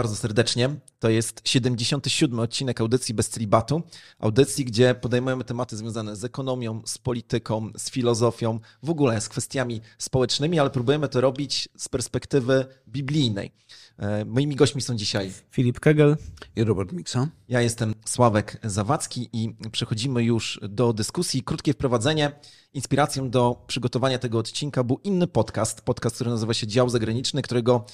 bardzo serdecznie. To jest 77. odcinek audycji Bez Celibatu. Audycji, gdzie podejmujemy tematy związane z ekonomią, z polityką, z filozofią, w ogóle z kwestiami społecznymi, ale próbujemy to robić z perspektywy biblijnej. E, moimi gośćmi są dzisiaj Filip Kegel i Robert Miksa. Ja jestem Sławek Zawadzki i przechodzimy już do dyskusji. Krótkie wprowadzenie. Inspiracją do przygotowania tego odcinka był inny podcast, podcast, który nazywa się Dział Zagraniczny, którego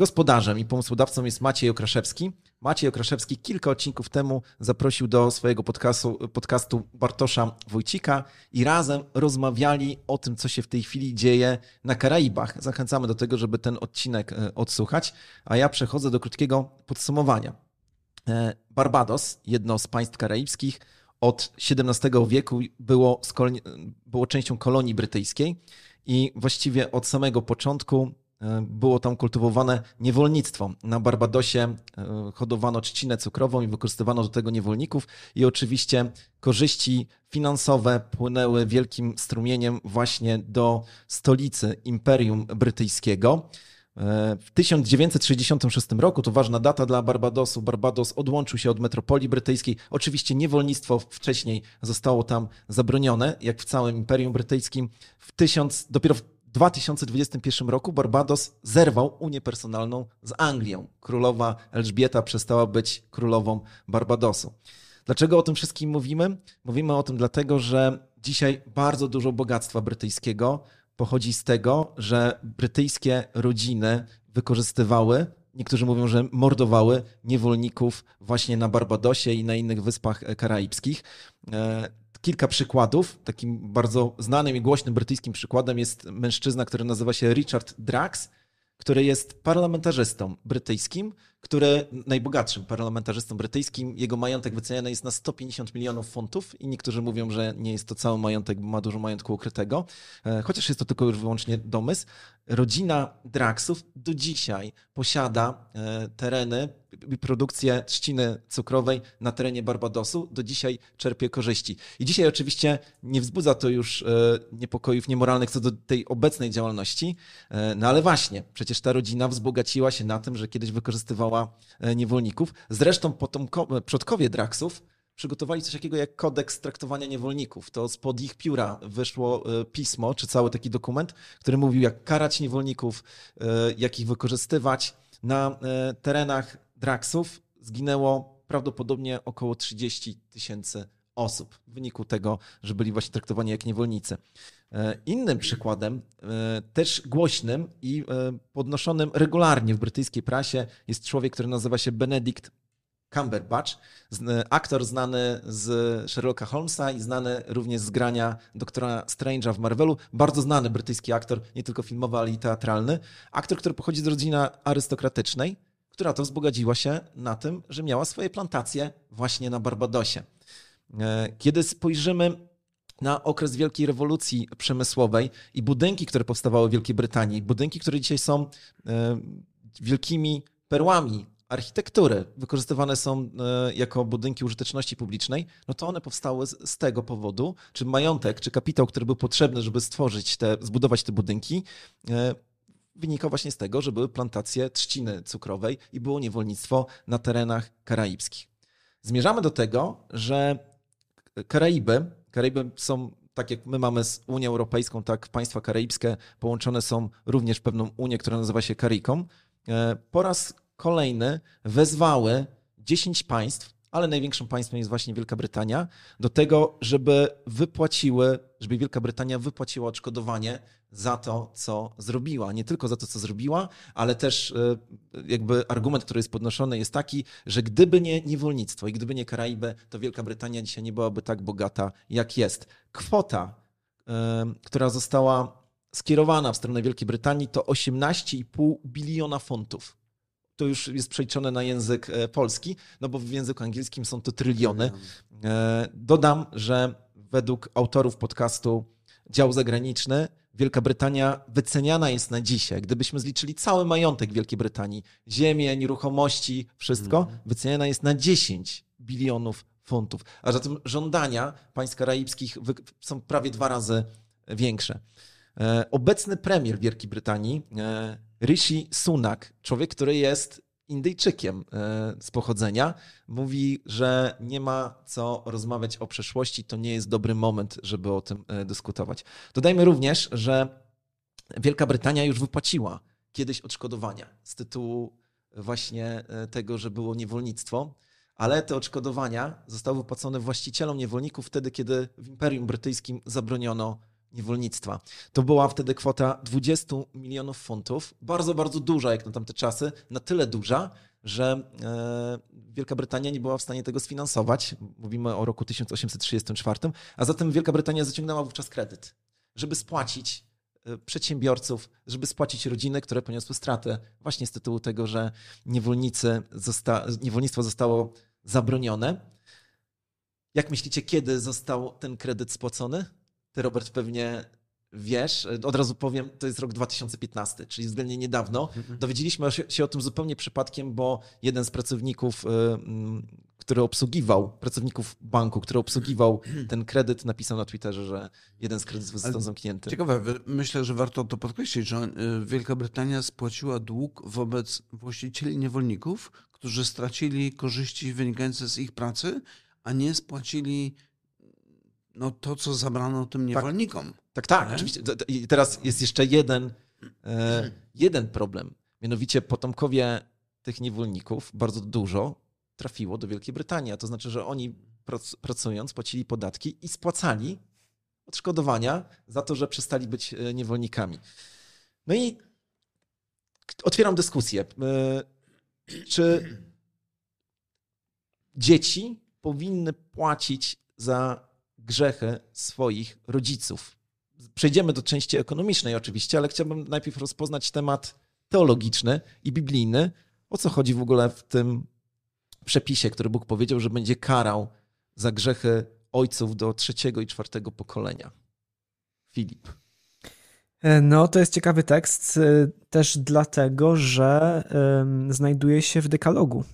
Gospodarzem i pomysłodawcą jest Maciej Okraszewski. Maciej Okraszewski kilka odcinków temu zaprosił do swojego podcastu, podcastu Bartosza Wójcika i razem rozmawiali o tym, co się w tej chwili dzieje na Karaibach. Zachęcamy do tego, żeby ten odcinek e, odsłuchać, a ja przechodzę do krótkiego podsumowania. E, Barbados, jedno z państw karaibskich, od XVII wieku było, było częścią kolonii brytyjskiej i właściwie od samego początku było tam kultywowane niewolnictwo. Na Barbadosie e, hodowano trzcinę cukrową i wykorzystywano do tego niewolników i oczywiście korzyści finansowe płynęły wielkim strumieniem właśnie do stolicy Imperium Brytyjskiego. E, w 1966 roku, to ważna data dla Barbadosu, Barbados odłączył się od metropolii brytyjskiej. Oczywiście niewolnictwo wcześniej zostało tam zabronione, jak w całym Imperium Brytyjskim. W tysiąc, dopiero w 2021 roku Barbados zerwał unię personalną z Anglią. Królowa Elżbieta przestała być królową Barbadosu. Dlaczego o tym wszystkim mówimy? Mówimy o tym dlatego, że dzisiaj bardzo dużo bogactwa brytyjskiego pochodzi z tego, że brytyjskie rodziny wykorzystywały, niektórzy mówią, że mordowały niewolników właśnie na Barbadosie i na innych wyspach karaibskich. Kilka przykładów. Takim bardzo znanym i głośnym brytyjskim przykładem jest mężczyzna, który nazywa się Richard Drax, który jest parlamentarzystą brytyjskim, który najbogatszym parlamentarzystą brytyjskim. Jego majątek wyceniany jest na 150 milionów funtów i niektórzy mówią, że nie jest to cały majątek, bo ma dużo majątku ukrytego, e, chociaż jest to tylko już wyłącznie domysł. Rodzina Draxów do dzisiaj posiada e, tereny produkcję trzciny cukrowej na terenie Barbadosu. Do dzisiaj czerpie korzyści. I dzisiaj oczywiście nie wzbudza to już e, niepokojów niemoralnych co do tej obecnej działalności, no ale właśnie, przecież ta rodzina wzbogaciła się na tym, że kiedyś wykorzystywała E, niewolników. Zresztą potomko, przodkowie Draxów przygotowali coś takiego jak kodeks traktowania niewolników. To spod ich pióra wyszło e, pismo, czy cały taki dokument, który mówił, jak karać niewolników, e, jak ich wykorzystywać. Na terenach Draxów zginęło prawdopodobnie około 30 tysięcy osób w wyniku tego, że byli właśnie traktowani jak niewolnicy. E, innym przykładem, e, też głośnym i e, podnoszonym regularnie w brytyjskiej prasie jest człowiek, który nazywa się Benedict Cumberbatch, aktor znany z Sherlocka Holmesa i znany również z grania doktora Strange'a w Marvelu. Bardzo znany brytyjski aktor, nie tylko filmowy, ale i teatralny. Aktor, który pochodzi z rodziny arystokratycznej, która to wzbogaciła się na tym, że miała swoje plantacje właśnie na Barbadosie. Kiedy spojrzymy na okres wielkiej rewolucji przemysłowej i budynki, które powstawały w Wielkiej Brytanii, budynki, które dzisiaj są e, wielkimi perłami architektury, wykorzystywane są e, jako budynki użyteczności publicznej, no to one powstały z, tego powodu, czy majątek, czy kapitał, który był potrzebny, żeby stworzyć te, zbudować te budynki, e, wynikał właśnie z tego, że były plantacje trzciny cukrowej i było niewolnictwo na terenach karaibskich. Zmierzamy do tego, że Karaiby Karaiby są, tak jak my mamy z Unią Europejską, tak państwa karaibskie połączone są również pewną Unię, która nazywa się Karikom. E, po raz kolejny wezwały 10 państw, ale największym państwem jest właśnie Wielka Brytania, do tego, żeby wypłaciły, żeby Wielka Brytania wypłaciła odszkodowanie za to, co zrobiła. Nie tylko za to, co zrobiła, ale też e, jakby argument, który jest podnoszony jest taki, że gdyby nie niewolnictwo i gdyby nie Karaiby, to Wielka Brytania dzisiaj nie byłaby tak bogata, jak jest. Kwota, e, która została skierowana w stronę Wielkiej Brytanii, to 18,5 biliona funtów to już jest przeliczone na język e, polski, no bo w języku angielskim są to tryliony. Dodam, że według autorów podcastu Dział Zagraniczny Wielka Brytania wyceniana jest na dzisiaj. Gdybyśmy zliczyli cały majątek Wielkiej Brytanii, ziemię, nieruchomości, wszystko, mm. wyceniana jest na 10 bilionów funtów. A zatem żądania państw karaibskich są prawie dwa razy większe. E, obecny premier Wielkiej Brytanii, e, Rishi Sunak, człowiek, który jest Indyjczykiem e, z pochodzenia. Mówi, że nie ma co rozmawiać o przeszłości, to nie jest dobry moment, żeby o tym e, dyskutować. Dodajmy również, że Wielka Brytania już wypłaciła kiedyś odszkodowania z tytułu właśnie e, tego, że było niewolnictwo, ale te odszkodowania zostały wypłacone właścicielom niewolników wtedy, kiedy w Imperium Brytyjskim zabroniono niewolnictwa. To była wtedy kwota 20 milionów funtów, bardzo, bardzo duża jak na tamte czasy, na tyle duża, że e, Wielka Brytania nie była w stanie tego sfinansować. Mówimy o roku 1834, a zatem Wielka Brytania zaciągnęła wówczas kredyt, żeby spłacić e, przedsiębiorców, żeby spłacić rodziny, które poniosły straty właśnie z tytułu tego, że niewolnicy zosta niewolnictwo zostało zabronione. Jak myślicie, kiedy został ten kredyt spłacony? Ty, Robert, pewnie wiesz. Od razu powiem, to jest rok 2015, czyli względnie niedawno. Mhm. Dowiedzieliśmy się o tym zupełnie przypadkiem, bo jeden z pracowników, y, który obsługiwał, pracowników banku, który obsługiwał ten kredyt, napisał na Twitterze, że jeden z kredytów został zamknięty. Ciekawe, myślę, że warto to podkreślić, że y, Wielka Brytania spłaciła dług wobec właścicieli niewolników, którzy stracili korzyści wynikające z ich pracy, a nie spłacili no to, co zabrano tym tak. niewolnikom. Tak, tak, tak oczywiście. I teraz jest jeszcze jeden, e, jeden problem. Mianowicie potomkowie tych niewolników bardzo dużo trafiło do Wielkiej Brytanii. A to znaczy, że oni pracując płacili podatki i spłacali odszkodowania za to, że przestali być e, niewolnikami. No i otwieram dyskusję. E, czy dzieci powinny płacić za grzechy swoich rodziców. Przejdziemy do części ekonomicznej oczywiście, ale chciałbym najpierw rozpoznać temat teologiczny i biblijny. O co chodzi w ogóle w tym przepisie, który Bóg powiedział, że będzie karał za grzechy ojców do trzeciego i czwartego pokolenia? Filip. E, no, to jest ciekawy tekst e, też dlatego, że znajduje się w dekalogu.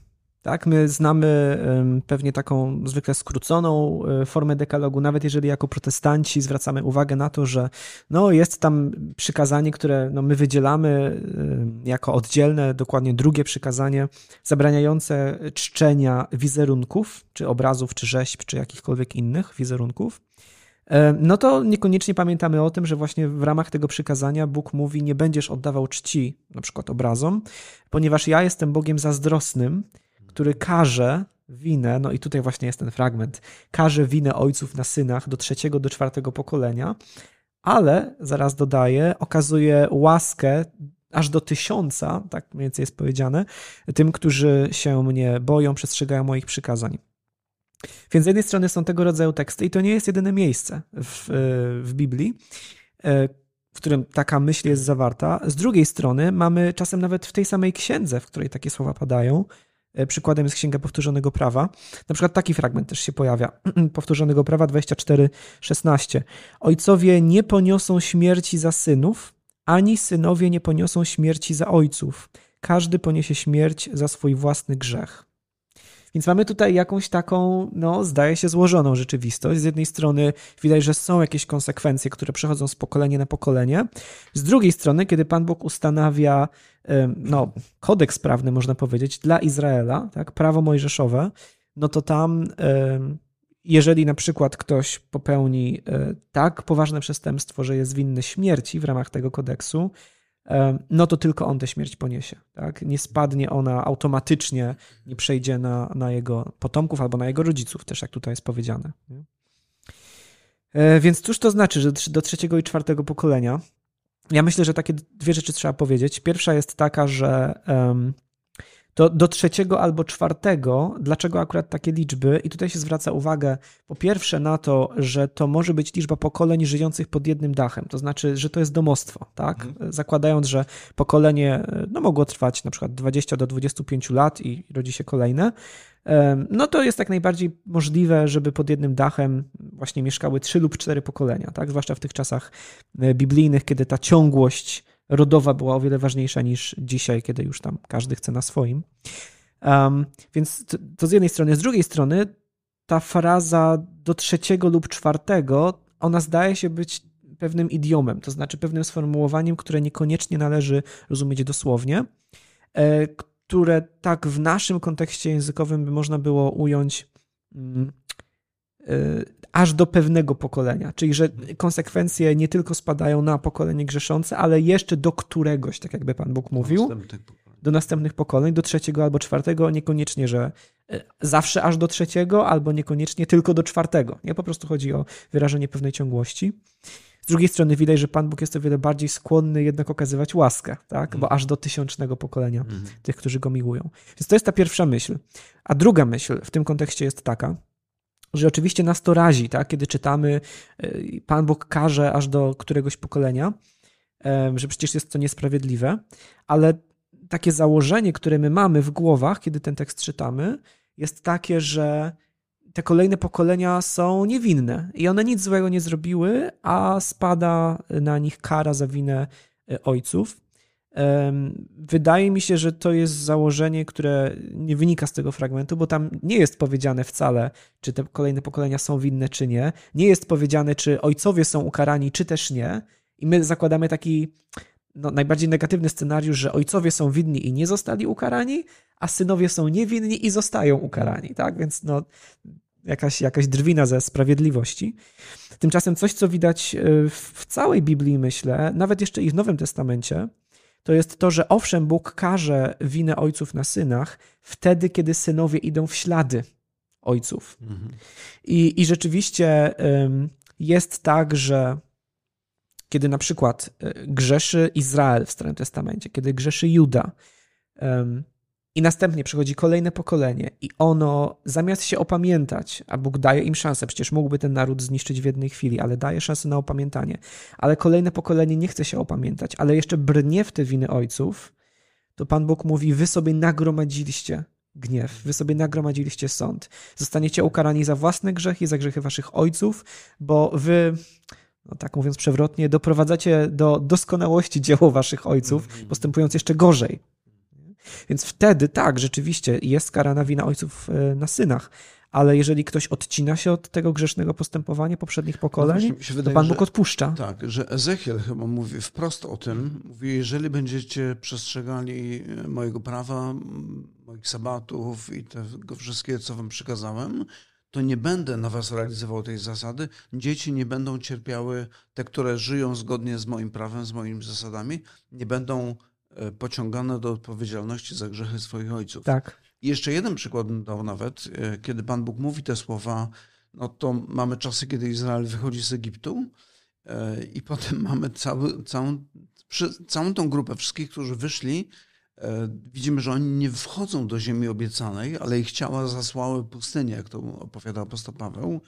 Tak, my znamy pewnie taką zwykle skróconą e, formę dekalogu, nawet jeżeli jako protestanci zwracamy uwagę na to, że no, jest tam przykazanie, które no, my wydzielamy jako oddzielne, dokładnie drugie przykazanie, zabraniające czczenia wizerunków, czy obrazów, czy rzeźb, czy jakichkolwiek innych wizerunków. No to niekoniecznie pamiętamy o tym, że właśnie w ramach tego przykazania Bóg mówi: Nie będziesz oddawał czci, na przykład obrazom, ponieważ ja jestem Bogiem zazdrosnym który karze winę, no i tutaj właśnie jest ten fragment, karze winę ojców na synach do trzeciego, do czwartego pokolenia, ale zaraz dodaje, okazuje łaskę aż do tysiąca, tak mniej więcej jest powiedziane, tym, którzy się mnie boją, przestrzegają moich przykazań. Więc z jednej strony są tego rodzaju teksty i to nie jest jedyne miejsce w, w Biblii, w którym taka myśl jest zawarta. Z drugiej strony mamy czasem nawet w tej samej księdze, w której takie słowa padają, E, przykładem jest Księga Powtórzonego Prawa. Na przykład taki fragment też się pojawia. Powtórzonego Prawa 24:16. Ojcowie nie poniosą śmierci za synów, ani synowie nie poniosą śmierci za ojców. Każdy poniesie śmierć za swój własny grzech. Więc mamy tutaj jakąś taką, no, zdaje się, złożoną rzeczywistość. Z jednej strony widać, że są jakieś konsekwencje, które przechodzą z pokolenia na pokolenie. Z drugiej strony, kiedy Pan Bóg ustanawia no, kodeks prawny, można powiedzieć, dla Izraela, tak, prawo mojżeszowe, no to tam jeżeli na przykład ktoś popełni e, tak poważne przestępstwo, że jest winny śmierci w ramach tego kodeksu, no to tylko on tę śmierć poniesie. Tak? Nie spadnie ona automatycznie, nie przejdzie na, na jego potomków albo na jego rodziców, też jak tutaj jest powiedziane. E, więc cóż to znaczy, że do trzeciego i czwartego pokolenia? Ja myślę, że takie dwie rzeczy trzeba powiedzieć. Pierwsza jest taka, że do, do trzeciego albo czwartego, dlaczego akurat takie liczby? I tutaj się zwraca uwagę po pierwsze na to, że to może być liczba pokoleń żyjących pod jednym dachem, to znaczy, że to jest domostwo, tak? Mhm. Zakładając, że pokolenie no, mogło trwać na przykład 20 do 25 lat i rodzi się kolejne, no to jest jak najbardziej możliwe, żeby pod jednym dachem właśnie mieszkały trzy lub cztery pokolenia, tak? Zwłaszcza w tych czasach e, biblijnych, kiedy ta ciągłość rodowa była o wiele ważniejsza niż dzisiaj, kiedy już tam każdy chce na swoim. Um, więc to, to z jednej strony. Z drugiej strony ta fraza do trzeciego lub czwartego, ona zdaje się być pewnym idiomem, to znaczy pewnym sformułowaniem, które niekoniecznie należy rozumieć dosłownie, e, które tak w naszym kontekście językowym by można było ująć mm, aż do pewnego pokolenia. Czyli, że konsekwencje nie tylko spadają na pokolenie grzeszące, ale jeszcze do któregoś, tak jakby Pan Bóg mówił, do następnych pokoleń, do trzeciego albo czwartego, niekoniecznie, że y, zawsze aż do trzeciego, albo niekoniecznie tylko do czwartego. Nie po prostu chodzi o wyrażenie pewnej ciągłości. Z drugiej strony widać, że Pan Bóg jest o wiele bardziej skłonny jednak okazywać łaskę, tak? bo mhm. aż do tysiącznego pokolenia mm. tych, którzy go miłują. Więc to jest ta pierwsza myśl. A druga myśl w tym kontekście jest taka, że oczywiście nas to razi, tak? kiedy czytamy, y, Pan Bóg każe aż do któregoś pokolenia, że przecież jest to niesprawiedliwe, ale takie założenie, które my mamy w głowach, kiedy ten tekst czytamy, jest takie, że te kolejne pokolenia są niewinne i one nic złego nie zrobiły, a spada na nich kara za winę e, ojców. Wydaje mi się, że to jest założenie, które nie wynika z tego fragmentu, bo tam nie jest powiedziane wcale, czy te kolejne pokolenia są winne, czy nie. Nie jest powiedziane, czy ojcowie są ukarani, czy też nie. I my zakładamy taki no, najbardziej negatywny scenariusz, że ojcowie są winni i nie zostali ukarani, a synowie są niewinni i zostają ukarani. Tak? Więc no, jakaś, jakaś drwina ze sprawiedliwości. Tymczasem coś, co widać e, w całej Biblii, myślę, nawet jeszcze i w Nowym Testamencie, to jest to, że owszem, Bóg każe winę ojców na synach wtedy, kiedy synowie idą w ślady ojców. Mhm. I, I rzeczywiście jest tak, że kiedy na przykład e, grzeszy Izrael w Starym Testamencie, kiedy grzeszy Juda, i następnie przychodzi kolejne pokolenie i ono zamiast się opamiętać, a Bóg daje im szansę, przecież mógłby ten naród zniszczyć w jednej chwili, ale daje szansę na opamiętanie. Ale kolejne pokolenie nie chce się opamiętać, ale jeszcze brnie w te winy ojców, to Pan Bóg mówi, wy sobie nagromadziliście gniew, wy sobie nagromadziliście sąd. Zostaniecie ukarani za własne grzechy, za grzechy waszych ojców, bo wy no tak mówiąc przewrotnie, doprowadzacie do doskonałości dzieło waszych ojców, mhm. postępując jeszcze gorzej. Więc wtedy tak, rzeczywiście jest karana wina ojców e, na synach. Ale jeżeli ktoś odcina się od tego grzesznego postępowania poprzednich pokoleń, no wydaje, to Pan Bóg odpuszcza. Tak, że Ezechiel chyba mówi wprost o tym. Mówi, jeżeli będziecie przestrzegali e, mojego prawa, moich sabatów i tego wszystkiego, co wam przykazałem, to nie będę na was realizował tej zasady. Dzieci nie będą cierpiały, te, które żyją zgodnie z moim prawem, z moimi zasadami, nie będą pociągane do odpowiedzialności za grzechy swoich ojców. Tak. I jeszcze jeden przykład bym dał nawet, e, kiedy Pan Bóg mówi te słowa, no to mamy czasy, kiedy Izrael wychodzi z Egiptu e, i potem mamy cały, całą, całą tą grupę wszystkich, którzy wyszli, widzimy, że oni nie wchodzą do ziemi obiecanej, ale ich ciała zasłały pustynię, jak to opowiada apostoł Paweł.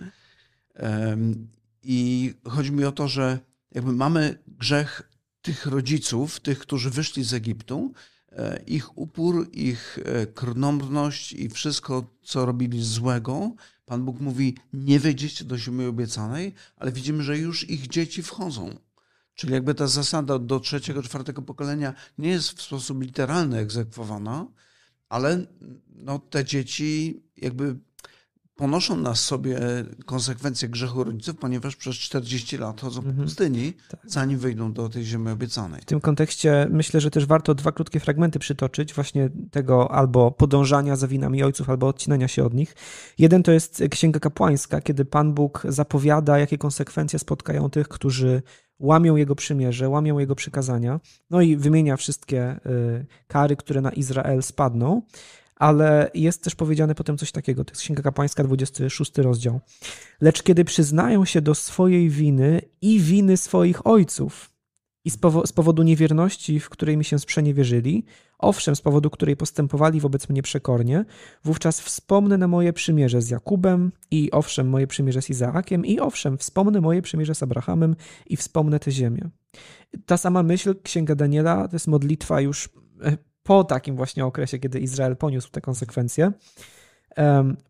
I chodzi mi o to, że jakby mamy grzech tych rodziców, tych, którzy wyszli z Egiptu, e, ich upór, ich e, krnąbrność i wszystko, co robili złego, Pan Bóg mówi, nie wejdziecie do ziemi obiecanej, ale widzimy, że już ich dzieci wchodzą. Czyli jakby ta zasada do trzeciego, czwartego pokolenia nie jest w sposób literalny egzekwowana, ale no, te dzieci jakby ponoszą na sobie konsekwencje grzechu rodziców, ponieważ przez 40 lat chodzą po mhm. pustyni, tak. zanim wyjdą do tej ziemi obiecanej. W tym kontekście myślę, że też warto dwa krótkie fragmenty przytoczyć, właśnie tego albo podążania za winami ojców, albo odcinania się od nich. Jeden to jest Księga Kapłańska, kiedy Pan Bóg zapowiada, jakie konsekwencje spotkają tych, którzy łamią Jego przymierze, łamią Jego przykazania, no i wymienia wszystkie y, kary, które na Izrael spadną ale jest też powiedziane potem coś takiego, to jest Księga Kapłańska, 26 rozdział. Lecz kiedy przyznają się do swojej winy i winy swoich ojców i z, powo z powodu niewierności, w której mi się sprzeniewierzyli, owszem, z powodu której postępowali wobec mnie przekornie, wówczas wspomnę na moje przymierze z Jakubem i owszem, moje przymierze z Izaakiem i owszem, wspomnę moje przymierze z Abrahamem i wspomnę tę ziemię. Ta sama myśl Księga Daniela to jest modlitwa już e, po takim właśnie okresie, kiedy Izrael poniósł te konsekwencje.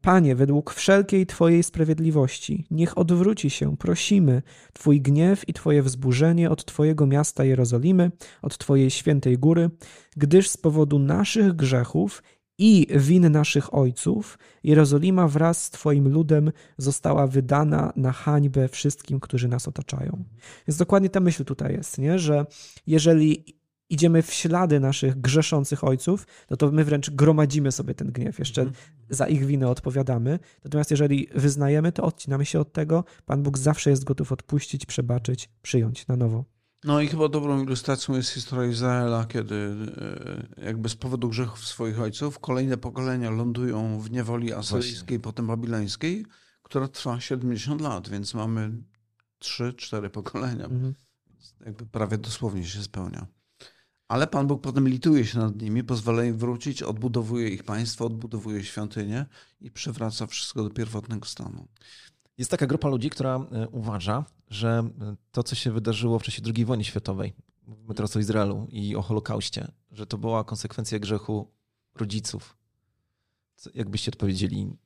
Panie, według wszelkiej Twojej sprawiedliwości, niech odwróci się, prosimy, Twój gniew i Twoje wzburzenie od Twojego miasta Jerozolimy, od Twojej świętej góry, gdyż z powodu naszych grzechów i win naszych ojców, Jerozolima wraz z Twoim ludem została wydana na hańbę wszystkim, którzy nas otaczają. Więc dokładnie ta myśl tutaj jest, nie? że jeżeli idziemy w ślady naszych grzeszących ojców, no to my wręcz gromadzimy sobie ten gniew, jeszcze mhm. za ich winę odpowiadamy. Natomiast jeżeli wyznajemy, to odcinamy się od tego. Pan Bóg zawsze jest gotów odpuścić, przebaczyć, przyjąć na nowo. No i chyba dobrą ilustracją jest historia Izraela, kiedy e, jakby z powodu grzechów swoich ojców kolejne pokolenia lądują w niewoli asyryjskiej, potem babilońskiej, która trwa 70 lat, więc mamy 3-4 pokolenia. Mhm. Jakby prawie dosłownie się spełnia. Ale Pan Bóg potem lituje się nad nimi, pozwala im wrócić, odbudowuje ich państwo, odbudowuje świątynię i przywraca wszystko do pierwotnego stanu. Jest taka grupa ludzi, która e, uważa, że e, to, co się wydarzyło w czasie II wojny światowej, mówimy teraz o Izraelu i o Holokauście, że to była konsekwencja grzechu rodziców. Jak byście odpowiedzieli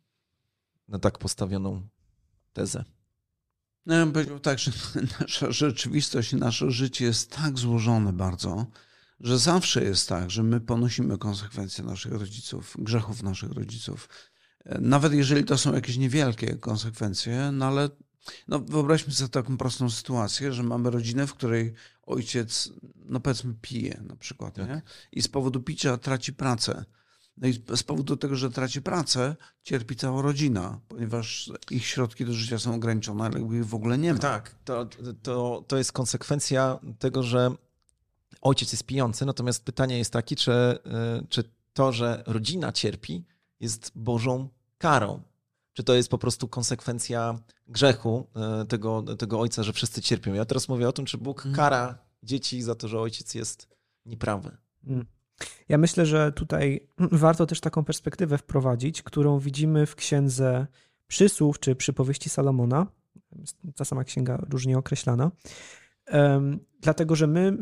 na tak postawioną tezę? No, ja bym powiedział tak, że nasza rzeczywistość i nasze życie jest tak złożone bardzo, że zawsze jest tak, że my ponosimy konsekwencje naszych rodziców, grzechów naszych rodziców. Nawet jeżeli to są jakieś niewielkie konsekwencje, no ale no wyobraźmy sobie taką prostą sytuację, że mamy rodzinę, w której ojciec, no powiedzmy, pije na przykład, tak. nie? i z powodu picia traci pracę. No i z powodu tego, że traci pracę, cierpi cała rodzina, ponieważ ich środki do życia są ograniczone, ale ich w ogóle nie ma. Tak, to, to, to jest konsekwencja tego, że ojciec jest pijący, natomiast pytanie jest takie, czy, y, czy to, że rodzina cierpi, jest Bożą karą. Czy to jest po prostu konsekwencja grzechu y, tego, tego ojca, że wszyscy cierpią? Ja teraz mówię o tym, czy Bóg mhm. kara dzieci za to, że ojciec jest nieprawy. Mm. Ja myślę, że tutaj warto też taką perspektywę wprowadzić, którą widzimy w księdze przysłów czy przypowieści Salomona. Ta sama księga różnie określana. Dlatego, że my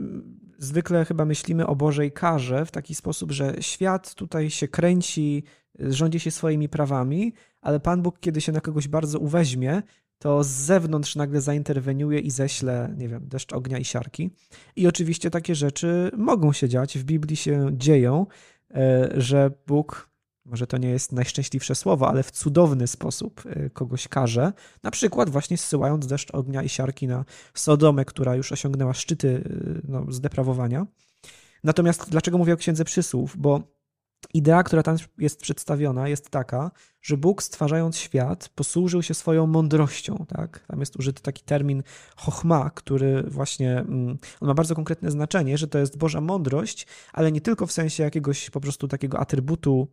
zwykle chyba myślimy o Bożej karze w taki sposób, że świat tutaj się kręci, rządzi się swoimi prawami, ale Pan Bóg, kiedy się na kogoś bardzo uweźmie, to z zewnątrz nagle zainterweniuje i ześle, nie wiem, deszcz ognia i siarki. I oczywiście takie rzeczy mogą się dziać, w Biblii się dzieją, e, że Bóg, może to nie jest najszczęśliwsze słowo, ale w cudowny sposób e, kogoś karze, na przykład właśnie zsyłając deszcz ognia i siarki na Sodomę, która już osiągnęła szczyty e, no, zdeprawowania. Natomiast dlaczego mówię o Księdze Przysłów? Bo Idea, która tam jest przedstawiona, jest taka, że Bóg stwarzając świat posłużył się swoją mądrością. Tak? Tam jest użyty taki termin chochma, który właśnie mm, on ma bardzo konkretne znaczenie, że to jest Boża mądrość, ale nie tylko w sensie jakiegoś po prostu takiego atrybutu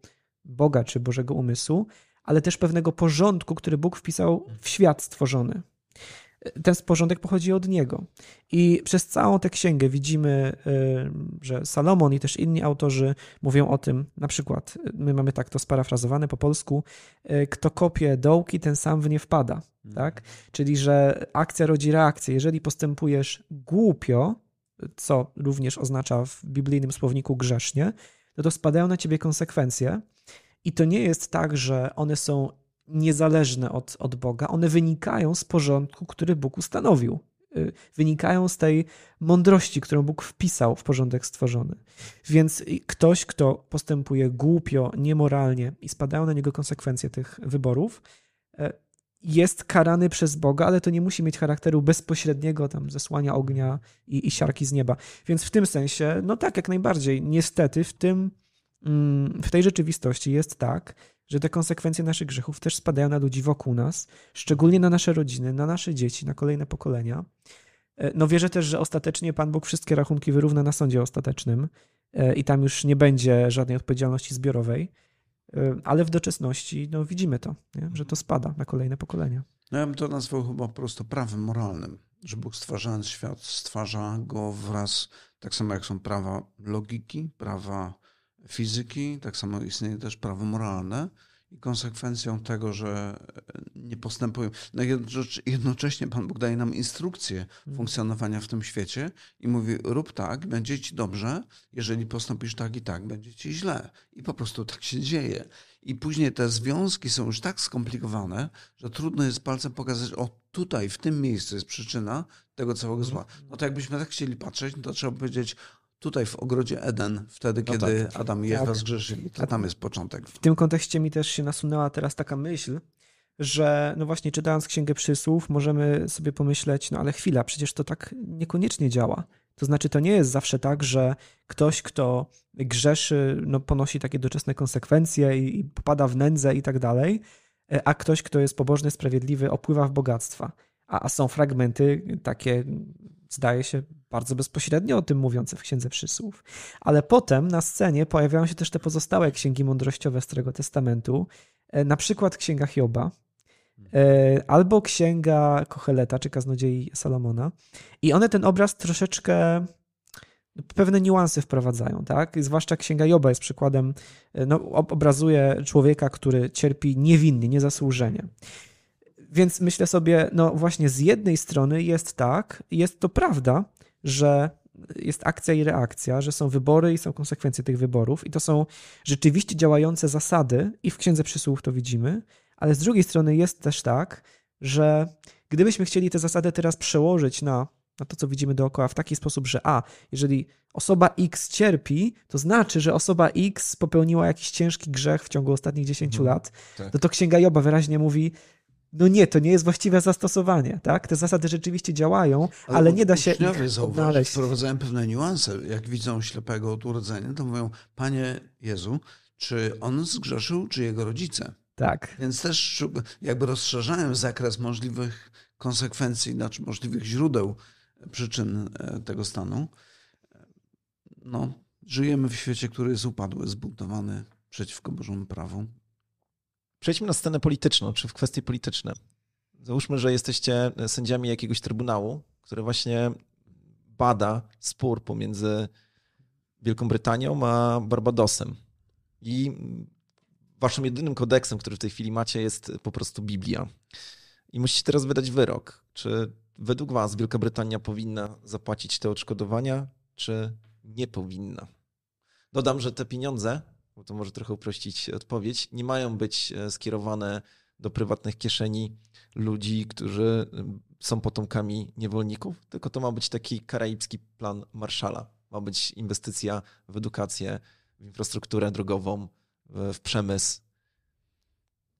Boga czy Bożego umysłu, ale też pewnego porządku, który Bóg wpisał w świat stworzony ten porządek pochodzi od niego. I przez całą tę księgę widzimy, y, że Salomon i też inni autorzy mówią o tym, na przykład, my mamy tak to sparafrazowane po polsku, y, kto kopie dołki, ten sam w nie wpada. Mhm. Tak? Czyli, że akcja rodzi reakcję. Jeżeli postępujesz głupio, co również oznacza w biblijnym słowniku grzesznie, no to spadają na ciebie konsekwencje. I to nie jest tak, że one są niezależne od, od Boga, one wynikają z porządku, który Bóg ustanowił. Y, wynikają z tej mądrości, którą Bóg wpisał w porządek stworzony. Więc ktoś, kto postępuje głupio, niemoralnie i spadają na niego konsekwencje tych wyborów, e, jest karany przez Boga, ale to nie musi mieć charakteru bezpośredniego tam zesłania ognia i, i siarki z nieba. Więc w tym sensie, no tak, jak najbardziej. Niestety w tym, mm, w tej rzeczywistości jest tak, że te konsekwencje naszych grzechów też spadają na ludzi wokół nas, szczególnie na nasze rodziny, na nasze dzieci, na kolejne pokolenia. E, no wierzę też, że ostatecznie Pan Bóg wszystkie rachunki wyrówna na sądzie ostatecznym e, i tam już nie będzie żadnej odpowiedzialności zbiorowej, ale w doczesności no, widzimy to, nie? że to spada na kolejne pokolenia. No ja bym to nazwał chyba po prostu prawem moralnym, że Bóg stwarzając świat stwarza go wraz, tak samo jak są prawa logiki, prawa fizyki, tak samo istnieje też prawo moralne i konsekwencją tego, że nie postępują. No jednocześnie Pan Bóg daje nam instrukcję mhm. funkcjonowania w tym świecie i mówi: rób tak, będzie ci dobrze, jeżeli postąpisz tak i tak, będzie ci źle. I po prostu tak się dzieje. I później te związki są już tak skomplikowane, że trudno jest palcem pokazać: o, tutaj, w tym miejscu jest przyczyna tego całego zła. Mhm. No to jakbyśmy tak chcieli patrzeć, no to trzeba powiedzieć: tutaj w ogrodzie Eden, wtedy no kiedy tak. Adam i Ewa tak. zgrzeszyli. To tam jest początek. W tym kontekście mi też się nasunęła teraz taka myśl, że no właśnie czytając Księgę Przysłów możemy sobie pomyśleć, no ale chwila, przecież to tak niekoniecznie działa. To znaczy, to nie jest zawsze tak, że ktoś, kto grzeszy, no, ponosi takie doczesne konsekwencje i, i popada w nędzę i tak dalej, a ktoś, kto jest pobożny, sprawiedliwy, opływa w bogactwa. A, a są fragmenty takie, zdaje się, bardzo bezpośrednio o tym mówiące w Księdze Przysłów. Ale potem na scenie pojawiają się też te pozostałe księgi mądrościowe Starego Testamentu, e, na przykład Księga Hioba, e, albo Księga Kocheleta, czy Kaznodziei Salomona. I one ten obraz troszeczkę pewne niuanse wprowadzają, tak? Zwłaszcza Księga Joba jest przykładem, e, no, obrazuje człowieka, który cierpi niewinnie, niezasłużenie. Więc myślę sobie, no właśnie z jednej strony jest tak, jest to prawda, że jest akcja i reakcja, że są wybory i są konsekwencje tych wyborów i to są rzeczywiście działające zasady i w Księdze Przysłów to widzimy, ale z drugiej strony jest też tak, że gdybyśmy chcieli te zasady teraz przełożyć na, na to, co widzimy dookoła w taki sposób, że a, jeżeli osoba X cierpi, to znaczy, że osoba X popełniła jakiś ciężki grzech w ciągu ostatnich 10 mhm, lat, tak. no to Księga Joba wyraźnie mówi, no nie, to nie jest właściwe zastosowanie, tak? Te zasady rzeczywiście działają, ale, ale nie da się ich odnaleźć. wprowadzają pewne niuanse. Jak widzą ślepego od urodzenia, to mówią, Panie Jezu, czy on zgrzeszył, czy jego rodzice? Tak. Więc też jakby rozszerzają zakres możliwych konsekwencji, znaczy możliwych źródeł przyczyn e, tego stanu. No, żyjemy w świecie, który jest upadły, zbudowany przeciwko Bożemu prawu. Przejdźmy na scenę polityczną, czy w kwestie polityczne. Załóżmy, że jesteście sędziami jakiegoś trybunału, który właśnie bada spór pomiędzy Wielką Brytanią a Barbadosem. I waszym jedynym kodeksem, który w tej chwili macie, jest po prostu Biblia. I musicie teraz wydać wyrok. Czy według was Wielka Brytania powinna zapłacić te odszkodowania, czy nie powinna? Dodam, że te pieniądze bo to może trochę uprościć odpowiedź, nie mają być e, skierowane do prywatnych kieszeni ludzi, którzy e, są potomkami niewolników, tylko to ma być taki karaibski plan Marszala. Ma być inwestycja w edukację, w infrastrukturę drogową, w przemysł.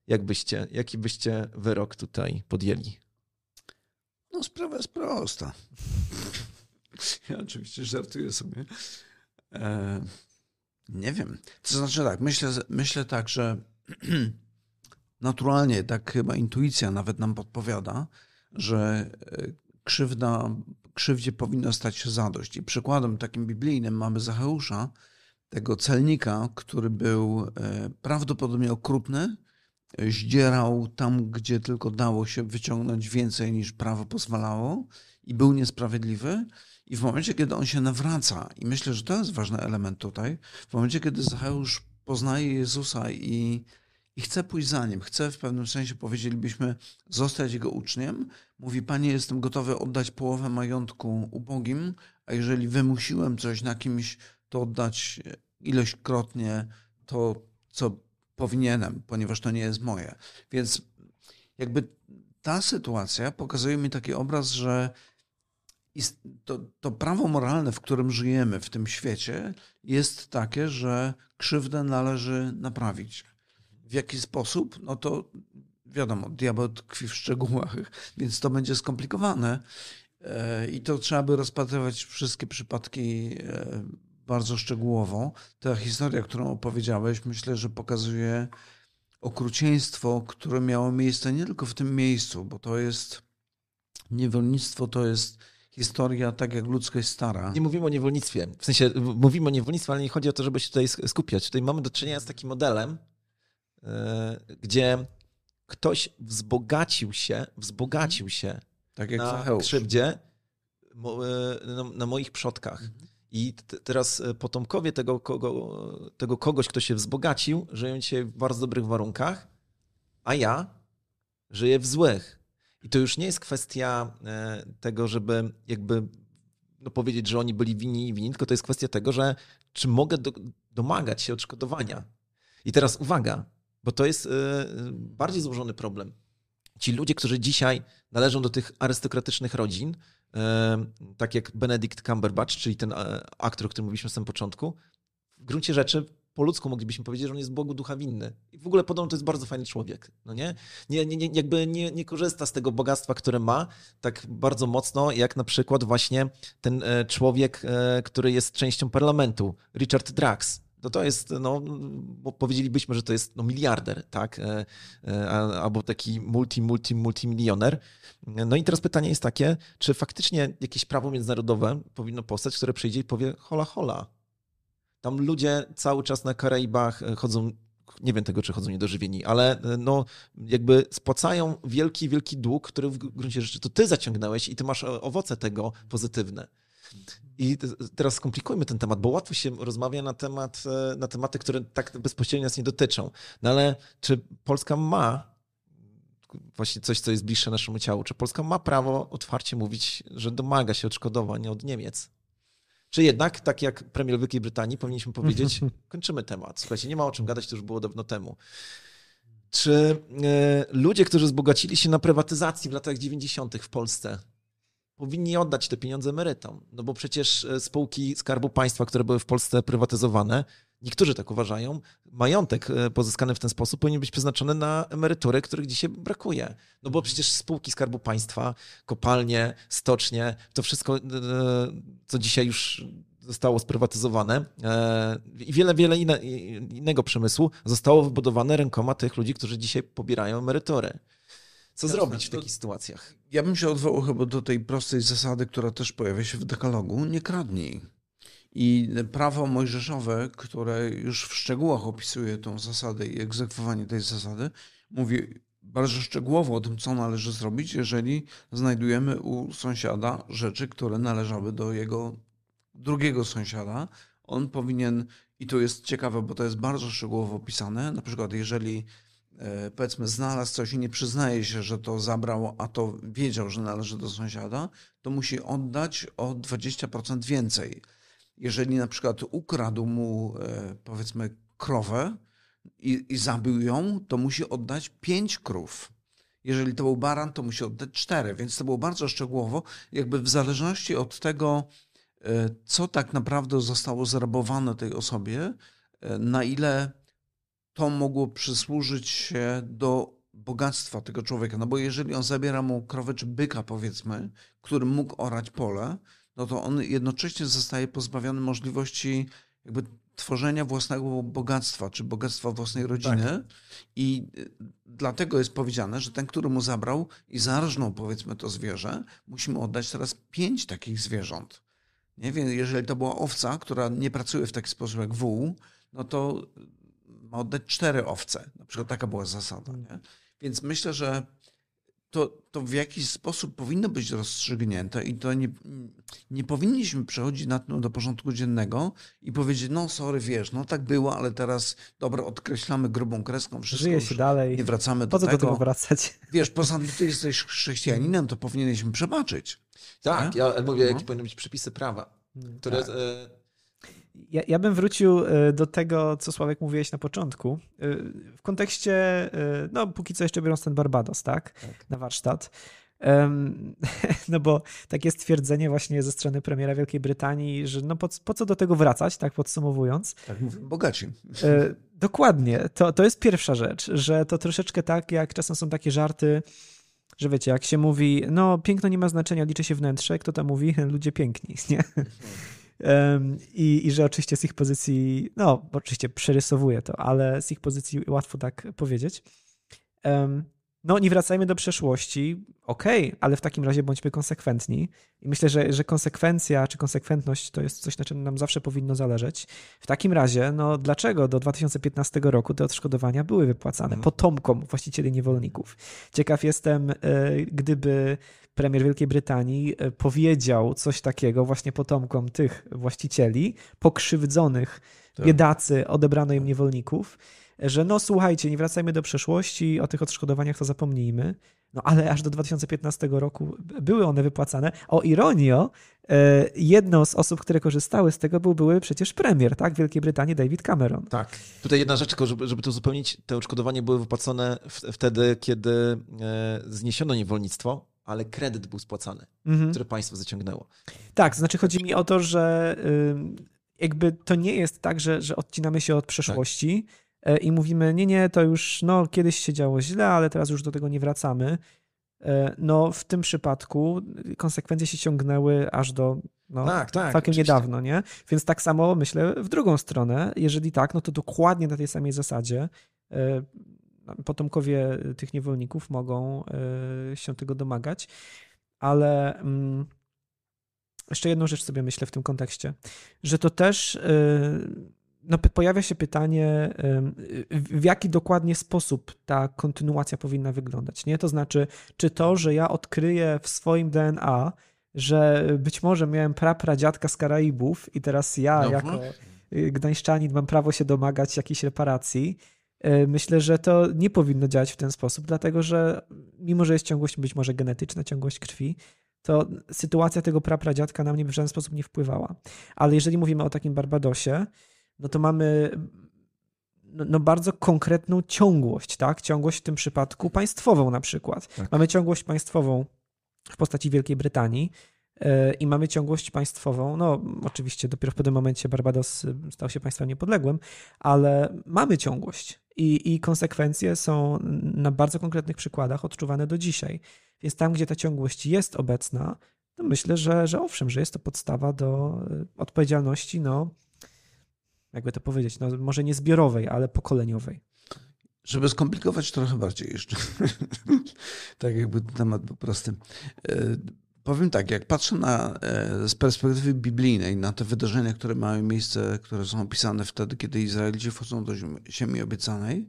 Jak byście, jaki byście wyrok tutaj podjęli? No, sprawa jest prosta. Ja oczywiście żartuję sobie. E nie wiem. To znaczy tak, myślę, myślę tak, że naturalnie, tak chyba intuicja nawet nam podpowiada, że e, krzywda, krzywdzie powinno stać się zadość. I przykładem takim biblijnym mamy Zacheusza, tego celnika, który był e, prawdopodobnie okrutny, zdzierał tam, gdzie tylko dało się wyciągnąć więcej niż prawo pozwalało i był niesprawiedliwy. I w momencie, kiedy on się nawraca, i myślę, że to jest ważny element tutaj, w momencie, kiedy Zacheusz poznaje Jezusa i, i chce pójść za nim, chce w pewnym sensie, powiedzielibyśmy, zostać jego uczniem, mówi: Panie, jestem gotowy oddać połowę majątku ubogim, a jeżeli wymusiłem coś na kimś, to oddać ilośkrotnie to, co powinienem, ponieważ to nie jest moje. Więc jakby ta sytuacja pokazuje mi taki obraz, że to, to prawo moralne, w którym żyjemy w tym świecie, jest takie, że krzywdę należy naprawić. W jaki sposób? No to wiadomo, diabeł tkwi w szczegółach, więc to będzie skomplikowane. E, I to trzeba by rozpatrywać wszystkie przypadki e, bardzo szczegółowo. Ta historia, którą opowiedziałeś, myślę, że pokazuje okrucieństwo, które miało miejsce nie tylko w tym miejscu, bo to jest niewolnictwo, to jest historia tak jak ludzkość stara. Nie mówimy o niewolnictwie. W sensie mówimy o niewolnictwie, ale nie chodzi o to, żeby się tutaj skupiać. Tutaj mamy do czynienia z takim modelem, e, gdzie ktoś wzbogacił się, wzbogacił się tak jak na Zacheusz. krzywdzie e, na, na moich przodkach. Mhm. I teraz e, potomkowie tego, kogo, tego kogoś, kto się wzbogacił, żyją dzisiaj w bardzo dobrych warunkach, a ja żyję w złych. I to już nie jest kwestia e, tego, żeby jakby no powiedzieć, że oni byli winni i winni, tylko to jest kwestia tego, że czy mogę do, domagać się odszkodowania. I teraz uwaga, bo to jest e, bardziej złożony problem. Ci ludzie, którzy dzisiaj należą do tych arystokratycznych rodzin, e, tak jak Benedict Cumberbatch, czyli ten aktor, o którym mówiliśmy na samym początku, w gruncie rzeczy po ludzku moglibyśmy powiedzieć, że on jest Bogu ducha winny. I w ogóle podobno to jest bardzo fajny człowiek, no nie? nie, nie, nie jakby nie, nie korzysta z tego bogactwa, które ma, tak bardzo mocno, jak na przykład właśnie ten e, człowiek, e, który jest częścią parlamentu, Richard Drax. To to jest, no, bo powiedzielibyśmy, że to jest no, miliarder, tak? E, albo taki multi, multi, multimilioner. No i teraz pytanie jest takie, czy faktycznie jakieś prawo międzynarodowe powinno powstać, które przyjdzie i powie hola, hola. Tam ludzie cały czas na Karaibach chodzą nie wiem tego, czy chodzą niedożywieni, ale no, jakby spłacają wielki, wielki dług, który w gruncie rzeczy to ty zaciągnąłeś i ty masz owoce tego pozytywne. I teraz skomplikujmy ten temat, bo łatwo się rozmawia na, temat, na tematy, które tak bezpośrednio nas nie dotyczą. No ale czy Polska ma właśnie coś, co jest bliższe naszemu ciału? Czy Polska ma prawo otwarcie mówić, że domaga się odszkodowań od Niemiec? Czy jednak, tak jak premier Wielkiej Brytanii, powinniśmy powiedzieć, kończymy temat. Słuchajcie, nie ma o czym gadać, to już było dawno temu. Czy e, ludzie, którzy wzbogacili się na prywatyzacji w latach 90. w Polsce, powinni oddać te pieniądze emerytom? No bo przecież e, spółki Skarbu Państwa, które były w Polsce prywatyzowane, niektórzy tak uważają, majątek e, pozyskany w ten sposób powinien być przeznaczony na emerytury, których dzisiaj brakuje. No bo przecież spółki Skarbu Państwa, kopalnie, stocznie, to wszystko, e, co dzisiaj już zostało sprywatyzowane i wiele, wiele inne, innego przemysłu zostało wybudowane rękoma tych ludzi, którzy dzisiaj pobierają emerytury. Co Jasne, zrobić w takich sytuacjach? Ja bym się odwołał chyba do tej prostej zasady, która też pojawia się w dekalogu. Nie kradnij. I prawo mojżeszowe, które już w szczegółach opisuje tą zasadę i egzekwowanie tej zasady, mówi bardzo szczegółowo o tym, co należy zrobić, jeżeli znajdujemy u sąsiada rzeczy, które należały do jego drugiego sąsiada. On powinien, i to jest ciekawe, bo to jest bardzo szczegółowo opisane, na przykład jeżeli E, powiedzmy, znalazł coś i nie przyznaje się, że to zabrał, a to wiedział, że należy do sąsiada, to musi oddać o 20% więcej. Jeżeli na przykład ukradł mu, e, powiedzmy, krowę i, i zabił ją, to musi oddać 5 krów. Jeżeli to był baran, to musi oddać 4. Więc to było bardzo szczegółowo, jakby w zależności od tego, e, co tak naprawdę zostało zrabowane tej osobie, na ile to mogło przysłużyć się do bogactwa tego człowieka. No bo jeżeli on zabiera mu krowę czy byka, powiedzmy, który mógł orać pole, no to on jednocześnie zostaje pozbawiony możliwości jakby tworzenia własnego bogactwa, czy bogactwa własnej rodziny. Tak. I y, dlatego jest powiedziane, że ten, który mu zabrał i zarżnął, powiedzmy, to zwierzę, musimy oddać teraz pięć takich zwierząt. Nie wiem, jeżeli to była owca, która nie pracuje w taki sposób jak wół, no to ma oddać cztery owce. Na przykład taka była zasada. Nie? Więc myślę, że to, to w jakiś sposób powinno być rozstrzygnięte i to nie, nie powinniśmy przechodzić nad tym do porządku dziennego i powiedzieć, no sorry, wiesz, no tak było, ale teraz, dobra, odkreślamy grubą kreską, wszystko Żyje się dalej. nie wracamy do po co tego. do tego wracać? Wiesz, poza tym, ty jesteś chrześcijaninem, to powinieneś przebaczyć. Tak, nie? ja mówię, jakie no. powinny być przepisy prawa, które tak. Ja, ja bym wrócił e, do tego, co Sławek mówiłeś na początku. E, w kontekście, e, no póki co jeszcze biorąc ten Barbados, tak? tak. Na warsztat. No bo takie stwierdzenie właśnie ze strony premiera Wielkiej Brytanii, że no po, po co do tego wracać, tak podsumowując. Tak bogaci. Dokładnie, to, to jest pierwsza rzecz, że to troszeczkę tak, jak czasem są takie żarty, że wiecie, jak się mówi, no piękno nie ma znaczenia, liczy się wnętrze, kto to mówi? Ludzie piękni, nie? I, I że oczywiście z ich pozycji, no oczywiście przerysowuję to, ale z ich pozycji łatwo tak powiedzieć. No, nie wracajmy do przeszłości, okej, okay, ale w takim razie bądźmy konsekwentni. I myślę, że, że konsekwencja czy konsekwentność to jest coś, na czym nam zawsze powinno zależeć. W takim razie, no dlaczego do 2015 roku te odszkodowania były wypłacane mhm. potomkom właścicieli niewolników? Ciekaw jestem, e, gdyby premier Wielkiej Brytanii e, powiedział coś takiego właśnie potomkom tych właścicieli, pokrzywdzonych, tak. biedacy, odebrano im niewolników, że no słuchajcie, nie wracajmy do przeszłości, o tych odszkodowaniach to zapomnijmy. No ale aż do 2015 roku były one wypłacane. O ironio, e, jedną z osób, które korzystały z tego był były przecież premier, tak, Wielkiej Brytanii David Cameron. Tak. Tutaj jedna rzecz, żeby, żeby to uzupełnić, te odszkodowania były wypłacone wtedy, kiedy e, zniesiono niewolnictwo, ale kredyt był spłacany, mhm. który państwo zaciągnęło. Tak, to znaczy chodzi mi o to, że jakby to nie jest tak, że, że odcinamy się od przeszłości tak. I mówimy, nie, nie, to już no, kiedyś się działo źle, ale teraz już do tego nie wracamy. E, no w tym przypadku konsekwencje się ciągnęły aż do no, tak, tak, całkiem oczywiście. niedawno, nie? Więc tak samo myślę w drugą stronę. Jeżeli tak, no to dokładnie na tej samej zasadzie e, potomkowie tych niewolników mogą e, się tego domagać. Ale mm, jeszcze jedną rzecz sobie myślę w tym kontekście, że to też no, pojawia się pytanie, w jaki dokładnie sposób ta kontynuacja powinna wyglądać. Nie? To znaczy, czy to, że ja odkryję w swoim DNA, że być może miałem prapradziadka z Karaibów i teraz ja, no, jako y, gdańszczanin, mam prawo się domagać jakiejś reparacji. Y, myślę, że to nie powinno działać w ten sposób, dlatego że mimo, że jest ciągłość być może genetyczna, ciągłość krwi, to sytuacja tego prapradziadka na mnie w żaden sposób nie wpływała. Ale jeżeli mówimy o takim Barbadosie, no to mamy no, no, bardzo konkretną ciągłość, tak? Ciągłość w tym przypadku państwową na przykład. Tak. Mamy ciągłość państwową w postaci Wielkiej Brytanii yy, i mamy ciągłość państwową, no oczywiście dopiero w pewnym momencie Barbados stał się państwem niepodległym, ale mamy ciągłość i, i konsekwencje są na bardzo konkretnych przykładach odczuwane do dzisiaj. Więc tam, gdzie ta ciągłość jest obecna, to myślę, że, że owszem, że jest to podstawa do e, odpowiedzialności, no jakby to powiedzieć, no może nie zbiorowej, ale pokoleniowej. Żeby skomplikować trochę bardziej jeszcze, tak jakby temat był prosty. E, powiem tak, jak patrzę na, e, z perspektywy biblijnej na te wydarzenia, które mają miejsce, które są opisane wtedy, kiedy Izraelici wchodzą do ziemi obiecanej,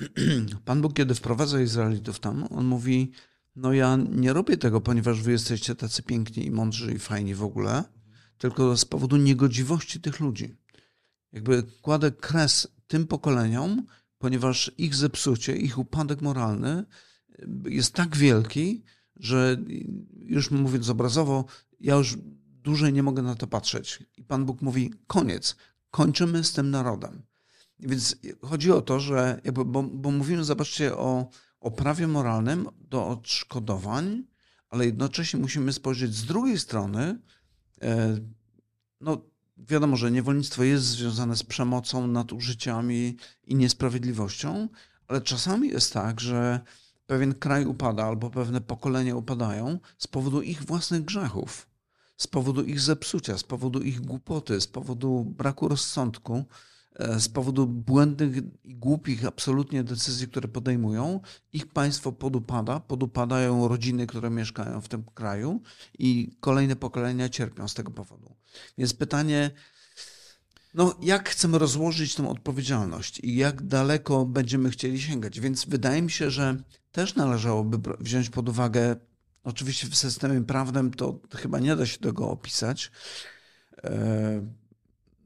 Pan Bóg, kiedy wprowadza Izraelitów tam, on mówi, no ja nie robię tego, ponieważ wy jesteście tacy piękni i mądrzy i fajni w ogóle, tylko z powodu niegodziwości tych ludzi jakby kładę kres tym pokoleniom, ponieważ ich zepsucie, ich upadek moralny jest tak wielki, że już mówiąc obrazowo, ja już dłużej nie mogę na to patrzeć. I Pan Bóg mówi: koniec, kończymy z tym narodem. Więc chodzi o to, że jakby, bo, bo mówimy, zobaczcie, o, o prawie moralnym do odszkodowań, ale jednocześnie musimy spojrzeć z drugiej strony, e, no wiadomo, że niewolnictwo jest związane z przemocą, nadużyciami i niesprawiedliwością, ale czasami jest tak, że pewien kraj upada albo pewne pokolenia upadają z powodu ich własnych grzechów, z powodu ich zepsucia, z powodu ich głupoty, z powodu braku rozsądku, z powodu błędnych i głupich absolutnie decyzji, które podejmują, ich państwo podupada, podupadają rodziny, które mieszkają w tym kraju i kolejne pokolenia cierpią z tego powodu. Więc pytanie, no jak chcemy rozłożyć tę odpowiedzialność i jak daleko będziemy chcieli sięgać? Więc wydaje mi się, że też należałoby wziąć pod uwagę, oczywiście w systemie prawnym to chyba nie da się tego opisać, e,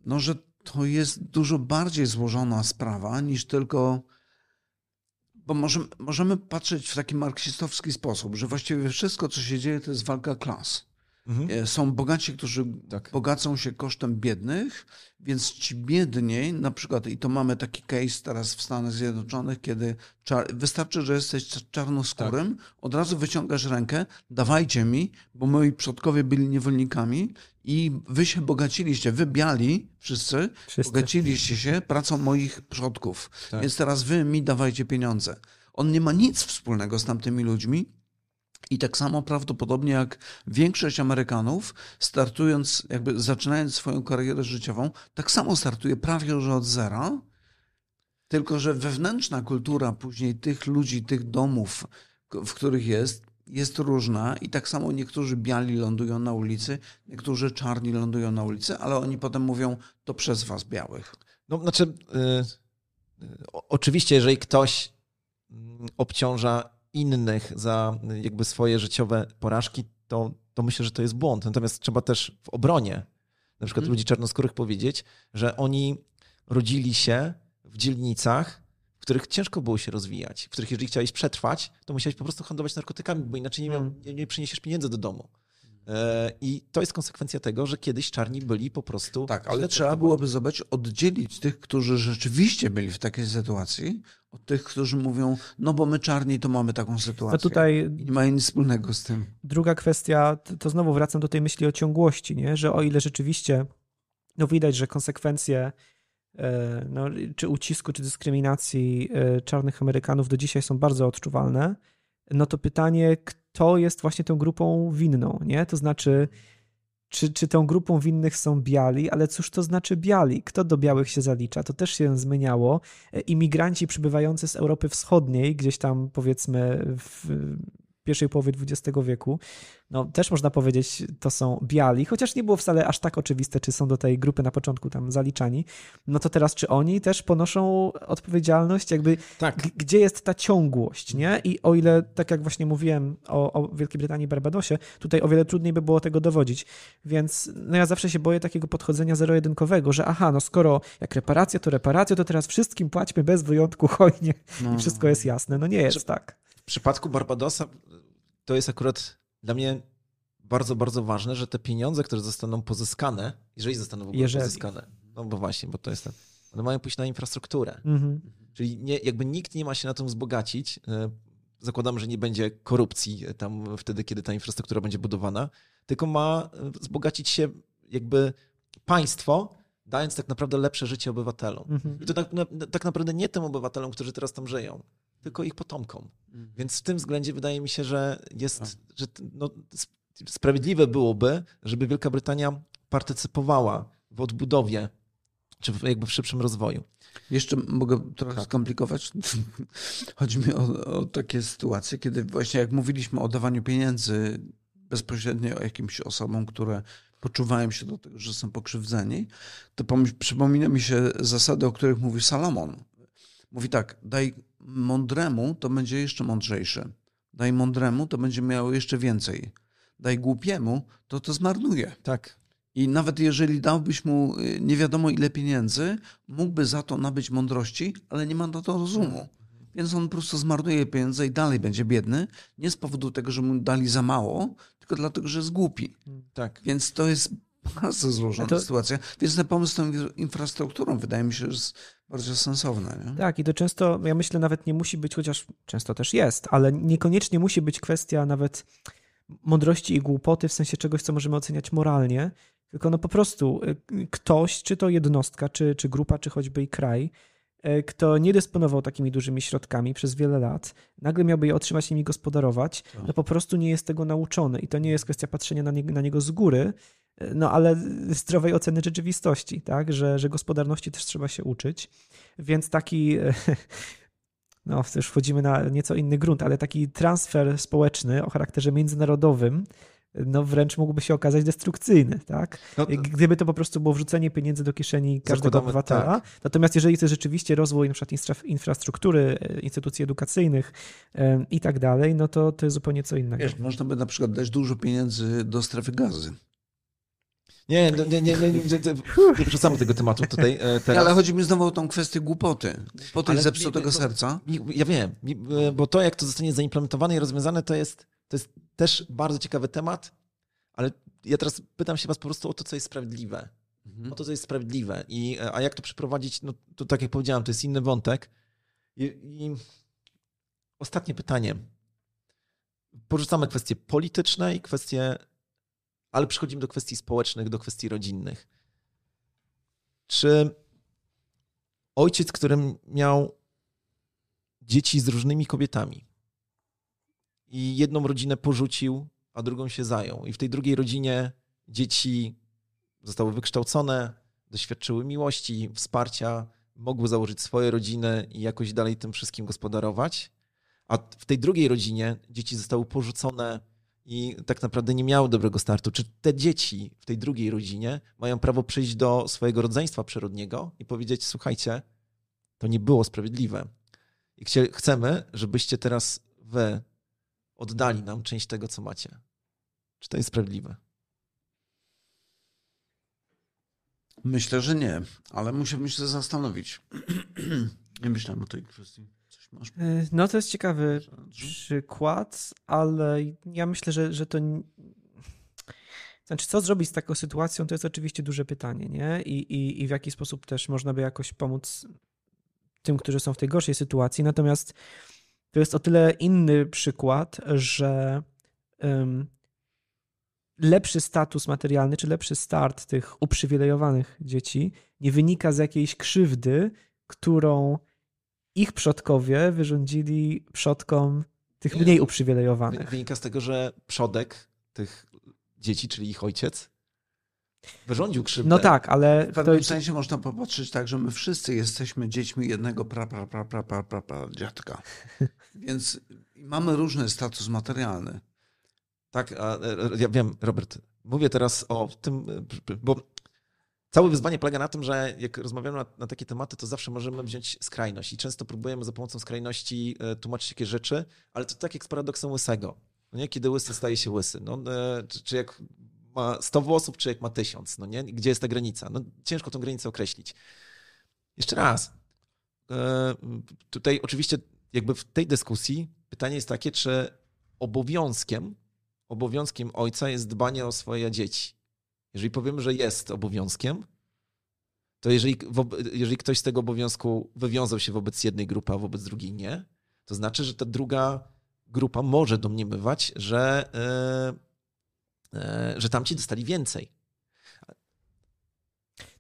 no że to jest dużo bardziej złożona sprawa niż tylko bo możemy, możemy patrzeć w taki marksistowski sposób, że właściwie wszystko, co się dzieje, to jest walka klas. Mhm. E, są bogaci, którzy tak. bogacą się kosztem biednych, więc ci biedniej, na przykład, i to mamy taki case teraz w Stanach Zjednoczonych, kiedy wystarczy, że jesteś czarnoskórym, tak. od razu wyciągasz rękę, dawajcie mi, bo moi przodkowie byli niewolnikami i wy się bogaciliście, wy biali wszyscy, wszyscy. bogaciliście się pracą moich przodków, tak. więc teraz wy mi dawajcie pieniądze. On nie ma nic wspólnego z tamtymi ludźmi, i tak samo prawdopodobnie jak większość Amerykanów, startując, jakby zaczynając swoją karierę życiową, tak samo startuje prawie już od zera, tylko że wewnętrzna kultura później tych ludzi, tych domów, w których jest, jest różna i tak samo niektórzy biali lądują na ulicy, niektórzy czarni lądują na ulicy, ale oni potem mówią, to przez was białych. No, znaczy, yy, oczywiście, jeżeli ktoś mm, obciąża innych za jakby swoje życiowe porażki, to, to myślę, że to jest błąd. Natomiast trzeba też w obronie na przykład hmm. ludzi czarnoskórych powiedzieć, że oni rodzili się w dzielnicach, w których ciężko było się rozwijać, w których jeżeli chciałeś przetrwać, to musiałeś po prostu handlować narkotykami, bo inaczej nie, miał, hmm. nie, nie przyniesiesz pieniędzy do domu. E, I to jest konsekwencja tego, że kiedyś czarni byli po prostu. Tak, ale trzeba byłoby zobaczyć, oddzielić tych, którzy rzeczywiście byli w takiej sytuacji, od tych, którzy mówią, no bo my czarni to mamy taką sytuację. No tutaj I nie ma nic wspólnego z tym. Druga kwestia, to znowu wracam do tej myśli o ciągłości, nie? że o ile rzeczywiście no widać, że konsekwencje e, no, czy ucisku, czy dyskryminacji e, czarnych Amerykanów do dzisiaj są bardzo odczuwalne, no to pytanie, kto jest właśnie tą grupą winną, nie? To znaczy, czy, czy tą grupą winnych są biali, ale cóż to znaczy biali? Kto do białych się zalicza? To też się zmieniało. E, imigranci przybywający z Europy Wschodniej, gdzieś tam powiedzmy w pierwszej połowie XX wieku, no też można powiedzieć, to są biali, chociaż nie było wcale aż tak oczywiste, czy są do tej grupy na początku tam zaliczani. No to teraz, czy oni też ponoszą odpowiedzialność, jakby tak. gdzie jest ta ciągłość, nie? I o ile, tak jak właśnie mówiłem o, o Wielkiej Brytanii i Barbadosie, tutaj o wiele trudniej by było tego dowodzić. Więc no ja zawsze się boję takiego podchodzenia zero-jedynkowego, że aha, no skoro jak reparacja, to reparacja, to teraz wszystkim płaćmy bez wyjątku hojnie no. i wszystko jest jasne. No nie jest tak. W przypadku Barbadosa to jest akurat dla mnie bardzo, bardzo ważne, że te pieniądze, które zostaną pozyskane, jeżeli zostaną w ogóle jeżeli. pozyskane, no bo właśnie, bo to jest ten, one mają pójść na infrastrukturę. Mhm. Czyli nie, jakby nikt nie ma się na tym wzbogacić. E, zakładam, że nie będzie korupcji tam wtedy, kiedy ta infrastruktura będzie budowana, tylko ma e, wzbogacić się jakby państwo, dając tak naprawdę lepsze życie obywatelom. Mhm. I to tak, tak naprawdę nie tym obywatelom, którzy teraz tam żyją, tylko ich potomkom. Mhm. Więc w tym względzie wydaje mi się, że jest, że no, sprawiedliwe byłoby, żeby Wielka Brytania partycypowała w odbudowie, czy jakby w szybszym rozwoju. Jeszcze mogę trochę tak. skomplikować. Chodzi mi o, o, takie sytuacje, kiedy właśnie jak mówiliśmy o dawaniu pieniędzy bezpośrednio jakimś osobom, które poczuwają się do tego, że są pokrzywdzeni, to przypomina mi się zasady, o których mówi Salomon. Mówi tak, daj mądremu, to będzie jeszcze mądrzejszy. Daj mądremu, to będzie miało jeszcze więcej. Daj głupiemu, to to zmarnuje. Tak. I nawet jeżeli dałbyś mu y, nie wiadomo ile pieniędzy, mógłby za to nabyć mądrości, ale nie ma na to rozumu. Więc on po prostu zmarnuje pieniądze i dalej będzie biedny. Nie z powodu tego, że mu dali za mało, tylko dlatego, że jest głupi. Tak. Więc to jest bardzo złożona to... sytuacja. Więc ten pomysł z tą infrastrukturą wydaje mi się, że jest bardzo sensowny. Nie? Tak, i to często, ja myślę, nawet nie musi być, chociaż często też jest, ale niekoniecznie musi być kwestia nawet mądrości i głupoty, w sensie czegoś, co możemy oceniać moralnie, tylko no po prostu y, ktoś, czy to jednostka, czy, czy grupa, czy choćby i kraj, y, kto nie dysponował takimi dużymi środkami przez wiele lat, nagle miałby je otrzymać i nimi gospodarować, tak. no po prostu nie jest tego nauczony. I to nie jest kwestia patrzenia na, nie, na niego z góry, no ale zdrowej oceny rzeczywistości, tak? że, że gospodarności też trzeba się uczyć. Więc taki no już wchodzimy na nieco inny grunt, ale taki transfer społeczny o charakterze międzynarodowym, no wręcz mógłby się okazać destrukcyjny, tak? No to... Gdyby to po prostu było wrzucenie pieniędzy do kieszeni każdego Zakładamy, obywatela. Tak. Natomiast jeżeli to jest rzeczywiście rozwój na przykład infrastruktury, e, instytucji edukacyjnych i tak dalej, no to to jest zupełnie co innego. Wiesz, można by na przykład dać dużo pieniędzy do strefy gazy. Nie, nie, nie, nie, nie, nie, nie wrzucamy tego tematu tutaj e, teraz. Ale chodzi mi znowu o tą kwestię głupoty. Głupoty Ale zepsutego serca. Ja wiem, e, bo to jak to zostanie zaimplementowane i rozwiązane, to jest, to jest też bardzo ciekawy temat, ale ja teraz pytam się was po prostu o to, co jest sprawiedliwe. Mhm. O to, co jest sprawiedliwe. I, e, a jak to przeprowadzić, no to tak jak powiedziałem, to jest inny wątek. I, i ostatnie pytanie. Porzucamy kwestie polityczne i kwestie ale przechodzimy do kwestii społecznych, do kwestii rodzinnych. Czy ojciec, który miał dzieci z różnymi kobietami i jedną rodzinę porzucił, a drugą się zajął, i w tej drugiej rodzinie dzieci zostały wykształcone, doświadczyły miłości, wsparcia, mogły założyć swoje rodziny i jakoś dalej tym wszystkim gospodarować, a w tej drugiej rodzinie dzieci zostały porzucone i tak naprawdę nie miały dobrego startu. Czy te dzieci w tej drugiej rodzinie mają prawo przyjść do swojego rodzeństwa przyrodniego i powiedzieć: Słuchajcie, to nie było sprawiedliwe. I chcemy, żebyście teraz wy oddali nam część tego, co macie. Czy to jest sprawiedliwe? Myślę, że nie, ale musimy się zastanowić. nie myślałem o tej kwestii. E, no to jest ciekawy przykład, ale ja myślę, że, że to. Znaczy, co zrobić z taką sytuacją, to jest oczywiście duże pytanie, nie? I, i, I w jaki sposób też można by jakoś pomóc tym, którzy są w tej gorszej sytuacji. Natomiast to jest o tyle inny przykład, że um, lepszy status materialny, czy lepszy start tych uprzywilejowanych dzieci nie wynika z jakiejś krzywdy, którą ich przodkowie wyrządzili przodkom tych mniej uprzywilejowanych. Wynika z tego, że przodek tych dzieci, czyli ich ojciec, wyrządził krzywdę. No tak, ale... W pewnym sensie można popatrzeć tak, że my wszyscy jesteśmy dziećmi jednego pra, pra, pra, pra, pra, pra, pra dziadka. Więc mamy różny status materialny. Tak, a, ja wiem, Robert, mówię teraz o tym, bo Całe wyzwanie polega na tym, że jak rozmawiamy na, na, takie tematy, to zawsze możemy wziąć skrajność i często próbujemy za pomocą skrajności e, tłumaczyć jakieś rzeczy, ale to tak jak z paradoksem łysego. No nie? Kiedy łysy staje się łysy. No, e, czy, czy jak ma 100 włosów, czy jak ma 1000. No nie? Gdzie jest ta granica? No, ciężko tą granicę określić. Jeszcze raz. E, tutaj oczywiście jakby w tej dyskusji pytanie jest takie, czy obowiązkiem, obowiązkiem ojca jest dbanie o swoje dzieci. Jeżeli powiemy, że jest obowiązkiem, to jeżeli, jeżeli ktoś z tego obowiązku wywiązał się wobec jednej grupy, a wobec drugiej nie, to znaczy, że ta druga grupa może domniemywać, że, yy, yy, że tamci dostali więcej.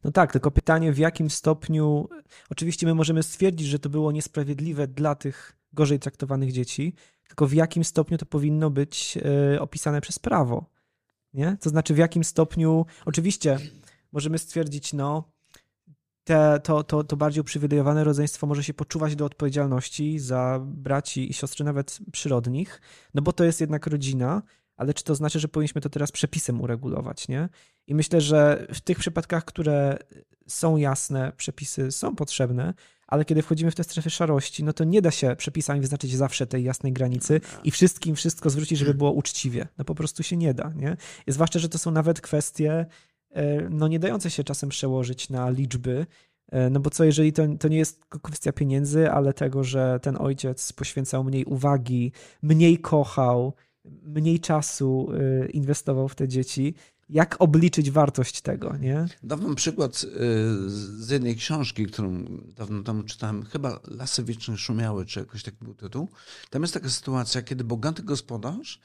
No tak, tylko pytanie w jakim stopniu. Oczywiście my możemy stwierdzić, że to było niesprawiedliwe dla tych gorzej traktowanych dzieci, tylko w jakim stopniu to powinno być yy, opisane przez prawo. Nie? To znaczy, w jakim stopniu, oczywiście możemy stwierdzić, no, te, to, to, to bardziej uprzywilejowane rodzeństwo może się poczuwać do odpowiedzialności za braci i siostry, nawet przyrodnich, no bo to jest jednak rodzina, ale czy to znaczy, że powinniśmy to teraz przepisem uregulować, nie? I myślę, że w tych przypadkach, które są jasne, przepisy są potrzebne, ale kiedy wchodzimy w te strefy szarości, no to nie da się przepisami wyznaczyć zawsze tej jasnej granicy i wszystkim wszystko zwrócić, żeby było uczciwie. No po prostu się nie da, nie? Zwłaszcza, że to są nawet kwestie, e, no nie dające się czasem przełożyć na liczby, e, no bo co jeżeli to, to nie jest kwestia pieniędzy, ale tego, że ten ojciec poświęcał mniej uwagi, mniej kochał, mniej czasu e, inwestował w te dzieci, jak obliczyć wartość tego, nie? Dawno przykład y, z jednej książki, którą dawno temu czytałem, chyba Lasy Wieczne Szumiały, czy jakoś taki był tytuł. Tam jest taka sytuacja, kiedy bogaty gospodarz,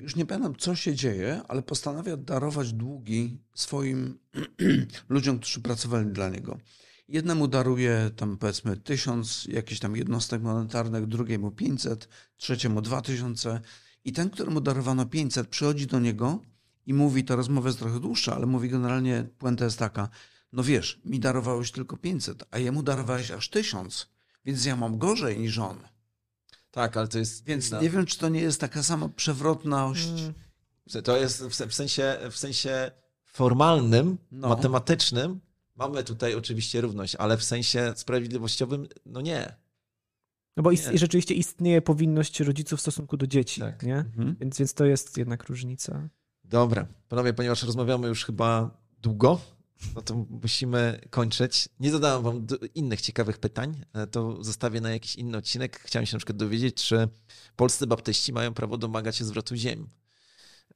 już nie pamiętam co się dzieje, ale postanawia darować długi swoim ludziom, którzy pracowali dla niego. Jednemu daruje tam powiedzmy tysiąc jakichś tam jednostek monetarnych, drugiemu 500, trzeciemu 2000 i ten, któremu darowano 500 przychodzi do niego i mówi, ta rozmowa jest trochę dłuższa, ale mówi generalnie, puenta jest taka, no wiesz, mi darowałeś tylko 500, a jemu darowałeś aż 1000, więc ja mam gorzej niż on. Tak, ale to jest... Więc nie wiem, czy to nie jest taka sama przewrotność. Hmm. To jest w sensie, w sensie formalnym, no. matematycznym, mamy tutaj oczywiście równość, ale w sensie sprawiedliwościowym, no nie. No bo ist- rzeczywiście istnieje powinność rodziców w stosunku do dzieci, tak. nie? Mhm. Więc, więc to jest jednak różnica. Dobra, panowie, ponieważ rozmawiamy już chyba długo, no to musimy kończyć. Nie zadałem wam innych ciekawych pytań, to zostawię na jakiś inny odcinek. Chciałem się na przykład dowiedzieć, czy polscy baptyści mają prawo domagać się zwrotu ziem,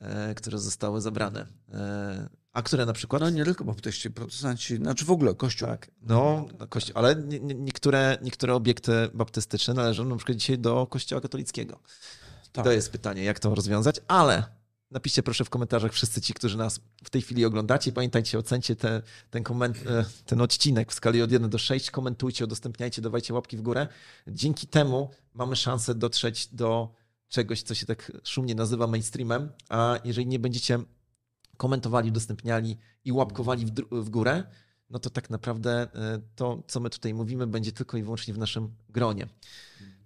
e, które zostały zabrane. E, a które na przykład... No nie tylko baptyści, protestanci, znaczy w ogóle Kościół. Tak, no, no Kościół, ale nie, nie, niektóre, niektóre obiekty baptystyczne należą na przykład dzisiaj do Kościoła katolickiego. Tak. To jest pytanie, jak to rozwiązać, ale Napiszcie proszę w komentarzach wszyscy ci, którzy nas w tej chwili oglądacie. Pamiętajcie, ocencie te, ten, koment, e, ten odcinek w skali od 1 do 6. Komentujcie, udostępniajcie, dawajcie łapki w górę. Dzięki temu mamy szansę dotrzeć do czegoś, co się tak szumnie nazywa mainstreamem. A jeżeli nie będziecie komentowali, udostępniali i łapkowali w, w górę, no to tak naprawdę e, to, co my tutaj mówimy, będzie tylko i wyłącznie w naszym gronie.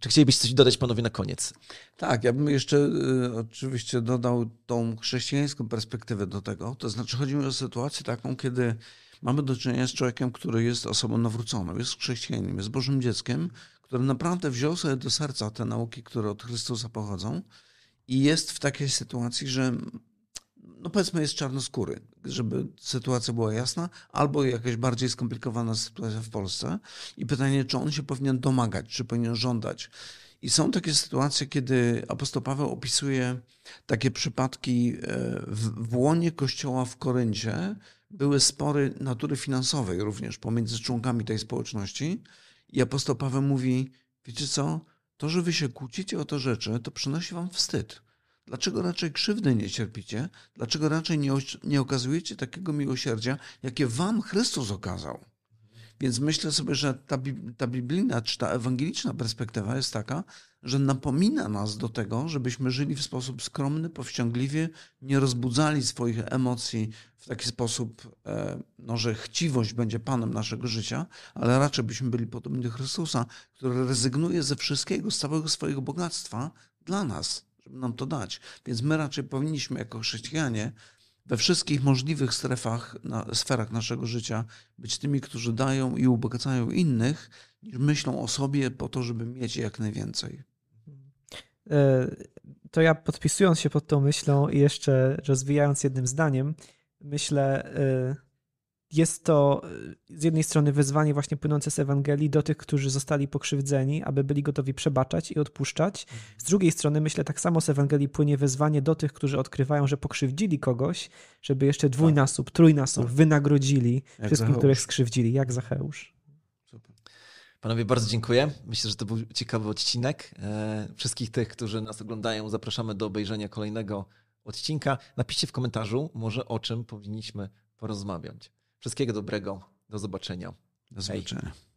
Czy chcielibyście coś dodać, panowie, na koniec? Tak, ja bym jeszcze y, oczywiście dodał tą chrześcijańską perspektywę do tego. To znaczy, chodzi mi o sytuację taką, kiedy mamy do czynienia z człowiekiem, który jest osobą nawróconą, jest chrześcijaninem, jest Bożym dzieckiem, który naprawdę wziął sobie do serca te nauki, które od Chrystusa pochodzą i jest w takiej sytuacji, że no powiedzmy jest czarnoskóry, żeby sytuacja była jasna, albo jakaś bardziej skomplikowana sytuacja w Polsce i pytanie, czy on się powinien domagać, czy powinien żądać. I są takie sytuacje, kiedy apostoł Paweł opisuje takie przypadki e, w, w łonie kościoła w Koryncie. Były spory natury finansowej również pomiędzy członkami tej społeczności. I apostoł Paweł mówi, wiecie co, to, że wy się kłócicie o te rzeczy, to przynosi wam wstyd Dlaczego raczej krzywdy nie cierpicie? Dlaczego raczej nie, nie okazujecie takiego miłosierdzia, jakie wam Chrystus okazał? Więc myślę sobie, że ta, ta biblijna czy ta ewangeliczna perspektywa jest taka, że napomina nas do tego, żebyśmy żyli w sposób skromny, powściągliwie, nie rozbudzali swoich emocji w taki sposób, e, no, że chciwość będzie panem naszego życia, ale raczej byśmy byli podobni do Chrystusa, który rezygnuje ze wszystkiego, z całego swojego bogactwa dla nas, żeby nam to dać. Więc my raczej powinniśmy jako chrześcijanie we wszystkich możliwych strefach, na, sferach naszego życia być tymi, którzy dają i ubogacają innych, niż myślą o sobie po to, żeby mieć jak najwięcej. E, to ja podpisując się pod tą myślą i jeszcze rozwijając jednym zdaniem, myślę, e, jest to e, z jednej strony wezwanie właśnie płynące z Ewangelii do tych, którzy zostali pokrzywdzeni, aby byli gotowi przebaczać i odpuszczać. Z drugiej strony myślę, tak samo z Ewangelii płynie wezwanie do tych, którzy odkrywają, że pokrzywdzili kogoś, żeby jeszcze dwójnasób, trójnasób tak. wynagrodzili jak wszystkim, Zacheusz. których skrzywdzili, jak Zacheusz. Panowie, bardzo dziękuję. Myślę, że to był ciekawy odcinek. E, wszystkich tych, którzy nas oglądają, zapraszamy do obejrzenia kolejnego odcinka. Napiszcie w komentarzu, może o czym powinniśmy porozmawiać. Wszystkiego dobrego. Do zobaczenia. Do zobaczenia. Hej.